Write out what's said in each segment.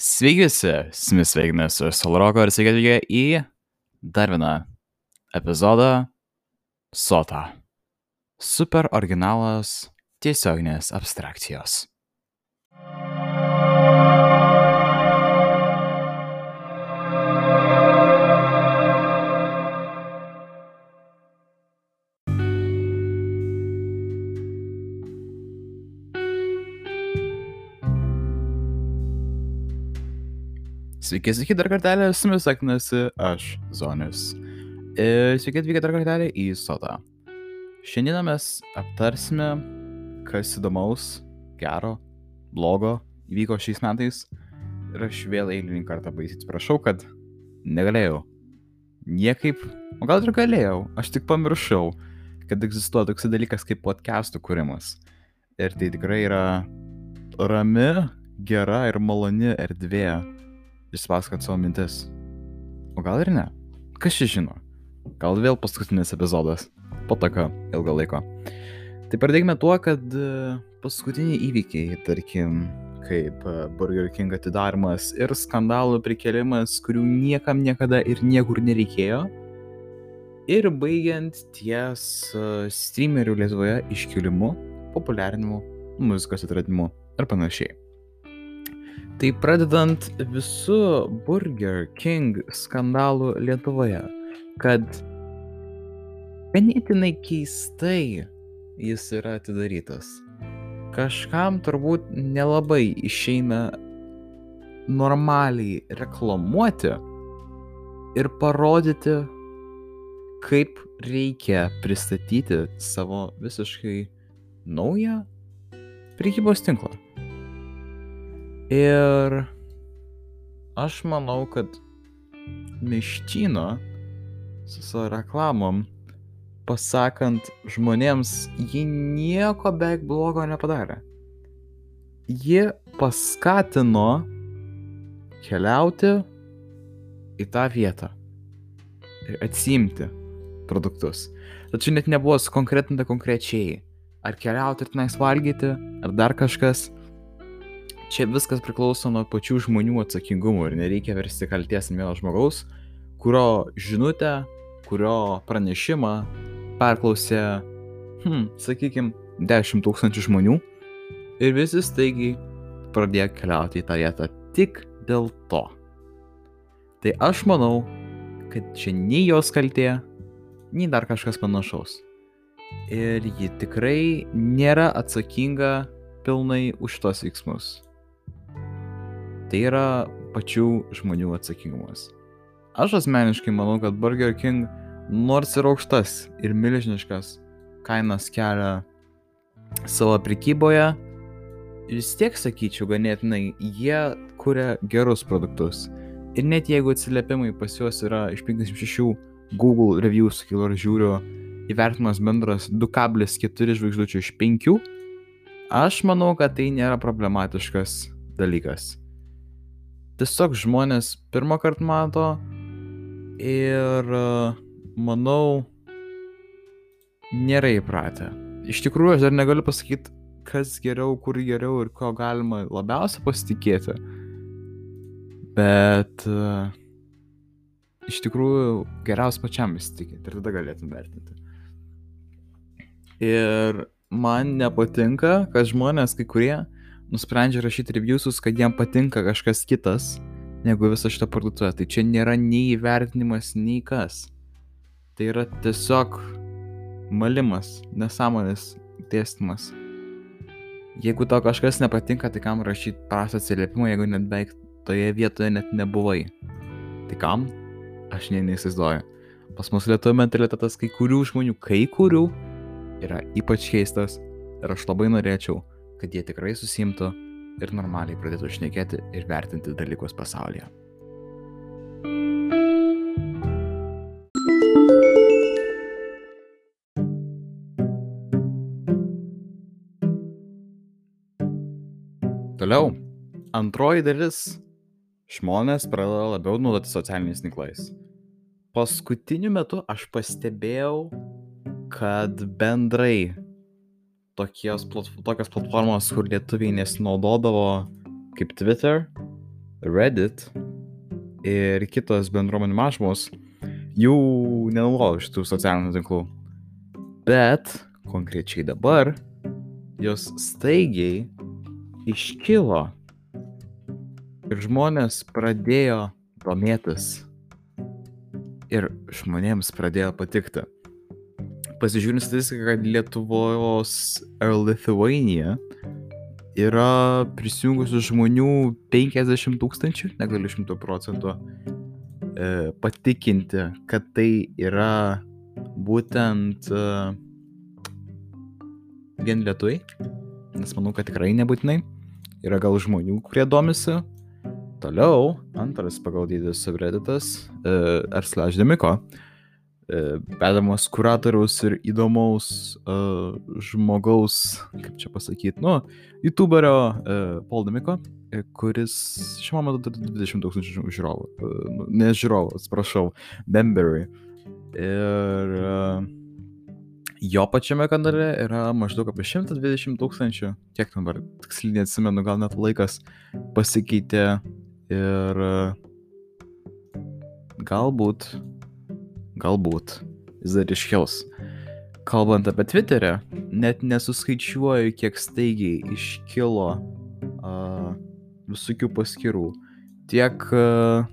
Sveiki visi, Smith sveikinasi su Solroko ir sveiki atvykę į dar vieną epizodą Sota. Super originalas tiesioginės abstrakcijos. Sveiki, sveiki dar kartelį, su jumis sveikinasi aš, Zonius. Ir sveiki atvykę dar kartelį į Sotą. Šiandieną mes aptarsime, kas įdomaus, gero, blogo įvyko šiais metais. Ir aš vėl eilinį kartą baisiai atsiprašau, kad negalėjau. Niekaip, o gal ir galėjau, aš tik pamiršau, kad egzistuoja toks dalykas kaip podcastų kūrimas. Ir tai tikrai yra rami, gera ir maloni erdvė išpasakot savo mintis. O gal ir ne? Kas čia žino? Gal vėl paskutinis epizodas po tokio ilgo laiko. Tai pradėkime tuo, kad e, paskutiniai įvykiai, tarkim, kaip e, Burger King atidarimas ir skandalų prikelimas, kurių niekam niekada ir niekur nereikėjo. Ir baigiant ties uh, streamerių Lietuvoje iškilimu, populiarinimu, muzikos atradimu ir panašiai. Tai pradedant visų Burger King skandalų Lietuvoje, kad ganėtinai keistai jis yra atidarytas. Kažkam turbūt nelabai išeina normaliai reklamuoti ir parodyti, kaip reikia pristatyti savo visiškai naują prekybos tinklą. Ir aš manau, kad Miščino su savo reklamom, pasakant žmonėms, ji nieko beveik blogo nepadarė. Ji paskatino keliauti į tą vietą ir atsimti produktus. Tačiau net nebuvo sukonkretinta konkrečiai, ar keliauti ir tenais valgyti, ar dar kažkas čia viskas priklauso nuo pačių žmonių atsakingumo ir nereikia versti kalties ant vieno žmogaus, kurio žinutę, kurio pranešimą perklausė, hm, sakykime, 10 tūkstančių žmonių ir visi staigiai pradėjo keliauti į tą vietą tik dėl to. Tai aš manau, kad čia nei jos kaltė, nei dar kažkas panašaus. Ir ji tikrai nėra atsakinga pilnai už tos veiksmus. Tai yra pačių žmonių atsakingumas. Aš asmeniškai manau, kad Burger King nors ir aukštas ir milžiniškas kainas kelia savo prekyboje, vis tiek sakyčiau ganėtinai, jie kuria gerus produktus. Ir net jeigu atsiliepimai pas juos yra iš 56 Google reviews, kilo ir žiūriu, įvertinimas bendras 2,4 žvaigždučių iš 5, aš manau, kad tai nėra problematiškas dalykas tiesiog žmonės pirmą kartą mato ir manau, nėra įpratę. Iš tikrųjų, aš dar negaliu pasakyti, kas geriau, kur geriau ir ko galima labiausiai pasitikėti. Bet uh, iš tikrųjų geriausia pačiam įsitikinti ir tada galėtum vertinti. Ir man nepatinka, kad žmonės kai kurie nusprendžia rašyti reviewsus, kad jam patinka kažkas kitas negu visa šita parduotuvė. Tai čia nėra nei įvertinimas, nei kas. Tai yra tiesiog malimas, nesąmonės dėstymas. Jeigu tau kažkas nepatinka, tai kam rašyti prastą atsiliepimą, jeigu net beveik toje vietoje net nebuvai. Tai kam? Aš ne neįsivaizduoju. Pas mus lietuvių mentalitetas kai kurių žmonių, kai kurių, yra ypač keistas ir aš labai norėčiau, kad jie tikrai susimtų ir normaliai pradėtų šnekėti ir vertinti dalykus pasaulyje. Toliau, antroji dalis - žmonės pradeda labiau naudoti socialiniais tinklais. Paskutiniu metu aš pastebėjau, kad bendrai tokios, tokios platformos, kur lietuviai nesinaudodavo kaip Twitter, Reddit ir kitos bendruomenių mažumos jau nenaudoja šitų socialinių tinklų. Bet konkrečiai dabar jos staigiai iškilo ir žmonės pradėjo domėtis ir žmonėms pradėjo patikti. Pasižiūrint statistiką, kad Lietuvos ar Lithuania yra prisijungusių žmonių 50 tūkstančių, negaliu 100 procentų e, patikinti, kad tai yra būtent e, vien lietuvai, nes manau, kad tikrai nebūtinai. Yra gal žmonių, kurie domisi. Toliau, antras pagal dydį subredditas, uh, ar slash demiko, uh, vedamas kuratoriaus ir įdomaus uh, žmogaus, kaip čia pasakyti, nu, youtuberio uh, Paul Demiko, uh, kuris šiuo metu turi 20 tūkstančių žiūrovų, uh, ne žiūrovų, atsiprašau, Bembury. Ir uh, jo pačiame kanale yra maždaug apie 120 tūkstančių, kiek dabar tiksliai neatsimenu, gal net laikas pasikeitė ir galbūt, galbūt jis dar iškils. Kalbant apie Twitterį, net nesuskaičiuoju, kiek staigiai iškilo uh, visokių paskirų. Tiek uh,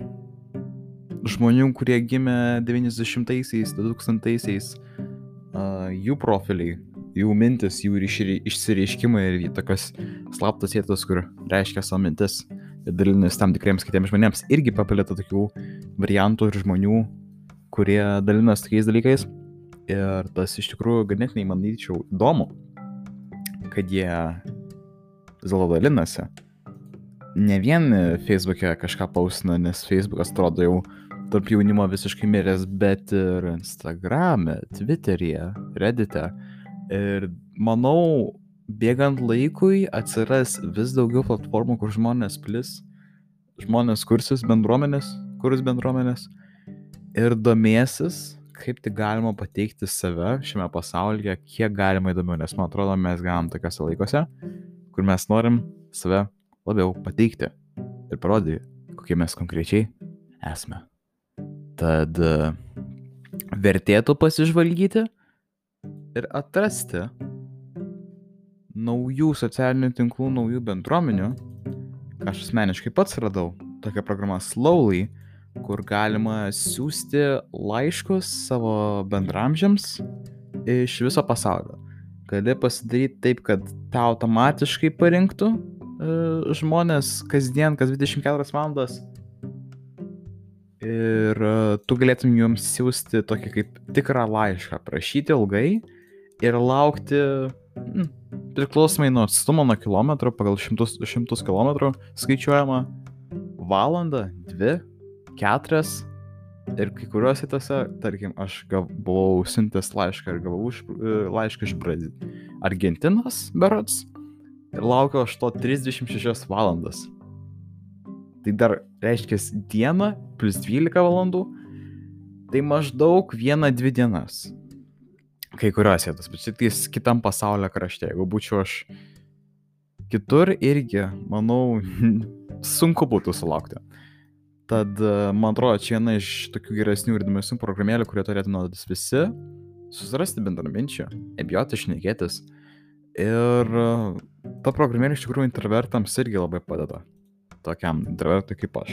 žmonių, kurie gimė 90-aisiais, 2000-aisiais, uh, jų profiliai, jų mintis, jų išsireiškimai ir tokios slaptos vietos, kur reiškia savo mintis ir dalinasi tam tikriems kitiems žmonėms, irgi papilėta tokių variantų ir žmonių, kurie dalinasi tokiais dalykais. Ir tas iš tikrųjų ganėtinai, manyčiau, įdomu, kad jie dėlto dalinasi. Ne vien Facebook'e kažką pausina, nes Facebook'as atrodo jau tarp jaunimo visiškai miręs, bet ir Instagram'e, Twitter'e, Reddit'e. Ir manau, bėgant laikui atsiras vis daugiau platformų, kur žmonės plis, žmonės kursis bendruomenės, kurs bendruomenės ir domėsis, kaip tik galima pateikti save šiame pasaulyje, kiek galima įdomiau, nes man atrodo, mes galim tokiuose laikose, kur mes norim save labiau pateikti ir parodyti, kokie mes konkrečiai esame. Tad e, vertėtų pasižvalgyti ir atrasti naujų socialinių tinklų, naujų bendruomenių, aš asmeniškai pats radau, tokia programa Slowly, kur galima siūsti laiškus savo bendramžiams iš viso pasaulio. Gali pasidaryti taip, kad tau automatiškai parinktų e, žmonės kasdien, kas 24 valandas ir e, tu galėtum jums siūsti tokį kaip tikrą laišką, prašyti ilgai ir laukti, mm, priklausomai nuo atstumo, nuo kilometrų, pagal šimtus, šimtus kilometrų skaičiuojama, valandą, dvi, keturias. Ir kai kuriuose tose, tarkim, aš gav, buvau siuntęs laišką ir gavau iš, e, laišką iš Brazil... Argentinos, berots. Ir laukiau aš to 36 valandas. Tai dar reiškia dieną plus 12 valandų. Tai maždaug vieną, dvi dienas. Kai kurios vietos, bet šitais kitam pasaulio krašte. Jeigu būčiau aš kitur irgi, manau, sunku būtų sulaukti. Tad, man atrodo, čia viena iš tokių geresnių ir įdomesnių programėlių, kurie turėtų naudotis visi, susirasti bendraminčių, nebijoti išnekėtis. Ir ta programėlė iš tikrųjų introvertams irgi labai padeda tokiam introvertui kaip aš.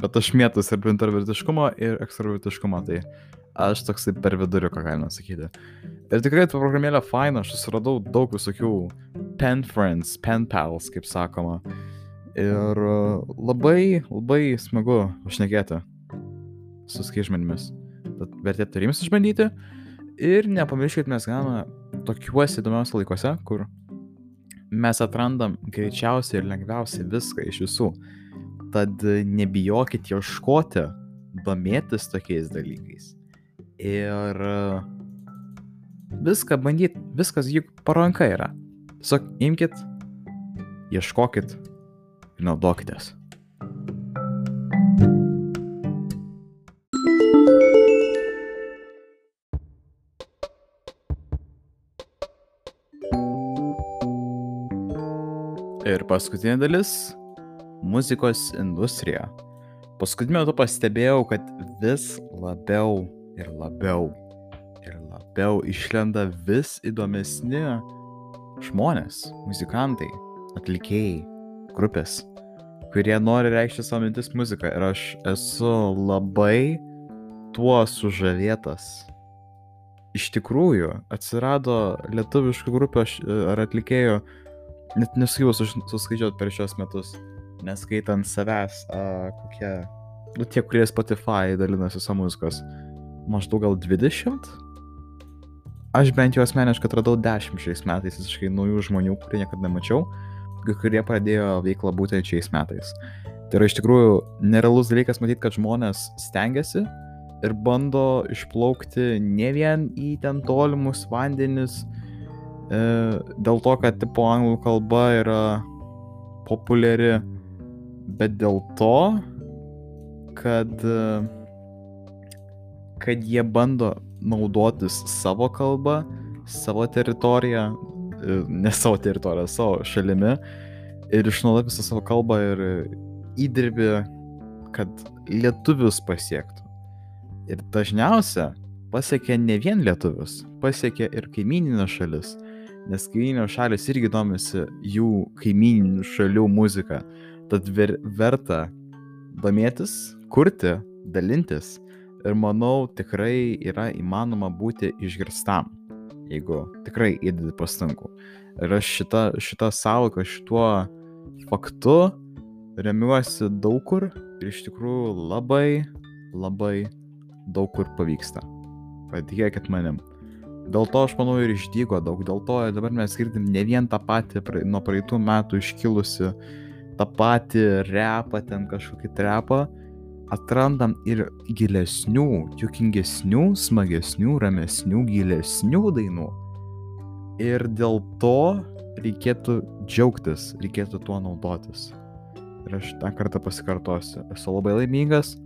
Bet aš mėtus ir introvertiškumo ir ekstravertiškumo, tai aš toksai per viduriuką galima sakyti. Ir tikrai ta programėlė faina, aš susiradau daug visokių pen friends, pen pals, kaip sakoma. Ir labai, labai smagu pašnekėti su skaičiais žmonėmis. Tad vertėtų ir jums išbandyti. Ir nepamirškit, mes gyvename tokiuose įdomiausiuose laikuose, kur mes atrandam greičiausiai ir lengviausiai viską iš visų. Tad nebijokit ieškoti, domėtis tokiais dalykais. Ir viską bandyti, viskas juk paranka yra. Tiesiog imkite, ieškokit ir naudokitės. Ir paskutinė dalis muzikos industrija. Paskutiniu metu pastebėjau, kad vis labiau ir labiau ir labiau išlenda vis įdomesni žmonės, muzikantai, atlikėjai, grupės, kurie nori reikšti savo mintis muziką. Ir aš esu labai tuo sužavėtas. Iš tikrųjų, atsirado lietuviškų grupių ar atlikėjų, net nesugebėjau suskaičiuoti per šios metus, neskaitant savęs, a, kokie, nu tie, kurie Spotify dalinasi savo muzikos, maždaug gal 20? Aš bent jau asmeniškai atradau 10 šiais metais visiškai naujų žmonių, kurie niekada nemačiau kurie pradėjo veiklą būtent šiais metais. Tai yra iš tikrųjų nerealus dalykas matyti, kad žmonės stengiasi ir bando išplaukti ne vien į ten tolimus vandenis, e, dėl to, kad tipo anglų kalba yra populiari, bet dėl to, kad, kad jie bando naudotis savo kalbą, savo teritoriją, ne savo teritoriją, savo šalimi ir išnaudoti visą savo kalbą ir įdirbį, kad lietuvius pasiektų. Ir dažniausia pasiekia ne vien lietuvius, pasiekia ir kaimininės šalis, nes kaimininės šalis irgi domisi jų kaimininių šalių muziką. Tad ver, verta domėtis, kurti, dalintis ir manau tikrai yra įmanoma būti išgirstam jeigu tikrai įdedi pastangų. Ir aš šitą, šitą savoką, šituo faktu remiuosi daug kur ir iš tikrųjų labai, labai daug kur pavyksta. Patikėkit manim. Dėl to aš manau ir išdygo daug, dėl to dabar mes girdim ne vien tą patį nuo praeitų metų iškilusi, tą patį repą, ten kažkokį trepą, atrandam ir gilesnių, juokingesnių, smagesnių, ramesnių, gilesnių dainų. Ir dėl to reikėtų džiaugtis, reikėtų tuo naudotis. Ir aš tą kartą pasikartosiu. Esu labai laimingas,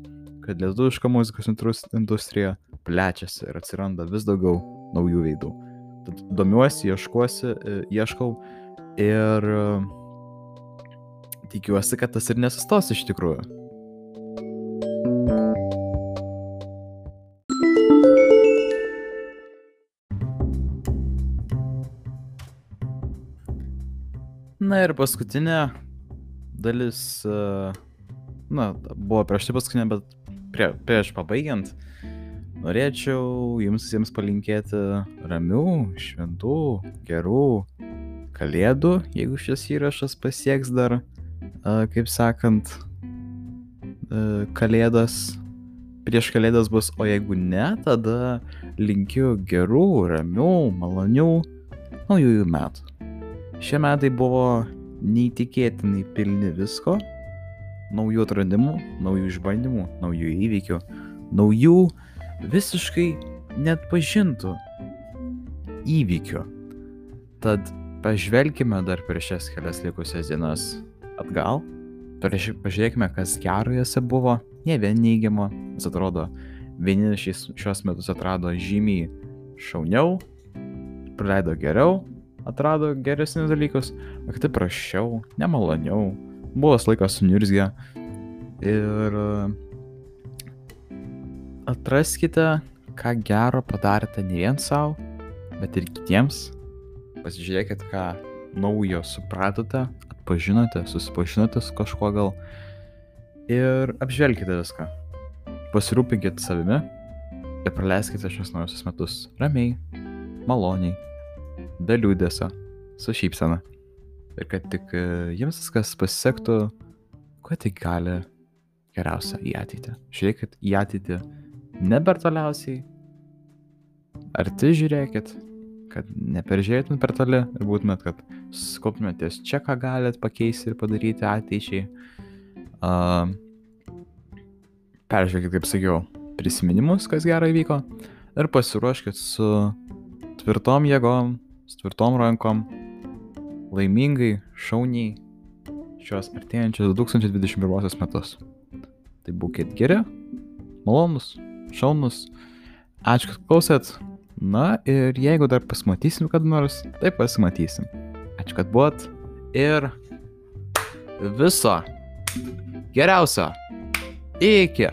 kad lietuviška muzikos industrija plečiasi ir atsiranda vis daugiau naujų veidų. Tad domiuosi, ieškuosi, e, ieškau ir e, tikiuosi, kad tas ir nesustos iš tikrųjų. Na ir paskutinė dalis, e, na, buvo prieš tai paskutinė, bet prie, prieš pabaigiant, norėčiau jums visiems palinkėti ramių, šventų, gerų kalėdų, jeigu šis įrašas pasieks dar, e, kaip sakant, e, kalėdas, prieš kalėdas bus, o jeigu ne, tada linkiu gerų, ramių, malonių naujųjų metų. Šie metai buvo neįtikėtinai pilni visko, naujų atradimų, naujų išbandymų, naujų įvykių, naujų visiškai net pažintų įvykių. Tad pažvelkime dar per šias kelias likusias dienas atgal, pažiūrėkime, kas gero jose buvo, ne vien neigiamo, nes atrodo, vieni šios metus atrado žymiai šauniau, praleido geriau, atrado geresnius dalykus, kiti prašiau, nemaloniau, buvo laikas sunirzgę. Ir atraskite, ką gero padarėte ne vien savo, bet ir kitiems. Pasižiūrėkit, ką naujo supratote, atpažinote, susipažinote su kažkuo gal. Ir apžvelkite viską. Pasirūpinkite savimi ir praleiskite šios naujosius metus ramiai, maloniai be liūdėsio, su šypsena. Ir kad tik e, jiems viskas pasisektų, kuo tik gali geriausia į ateitį. Žiūrėkit į ateitį ne per toliausiai, arti žiūrėkit, kad neperžėtumėt per toli ir būtumėt, kad susikoptumėt ties čia, ką galėt pakeisti ir padaryti ateičiai. Uh, peržiūrėkit, kaip sakiau, prisiminimus, kas gerai vyko ir pasiruoškit su tvirtom jėgom tvirtom rankom, laimingai, šauniai šios artėjančios 2021 metus. Tai būkite geri, malonus, šaunus. Ačiū, kad klausėt. Na ir jeigu dar pasimatysim kada nors, tai pasimatysim. Ačiū, kad buvot. Ir viso Geriausio. Iki.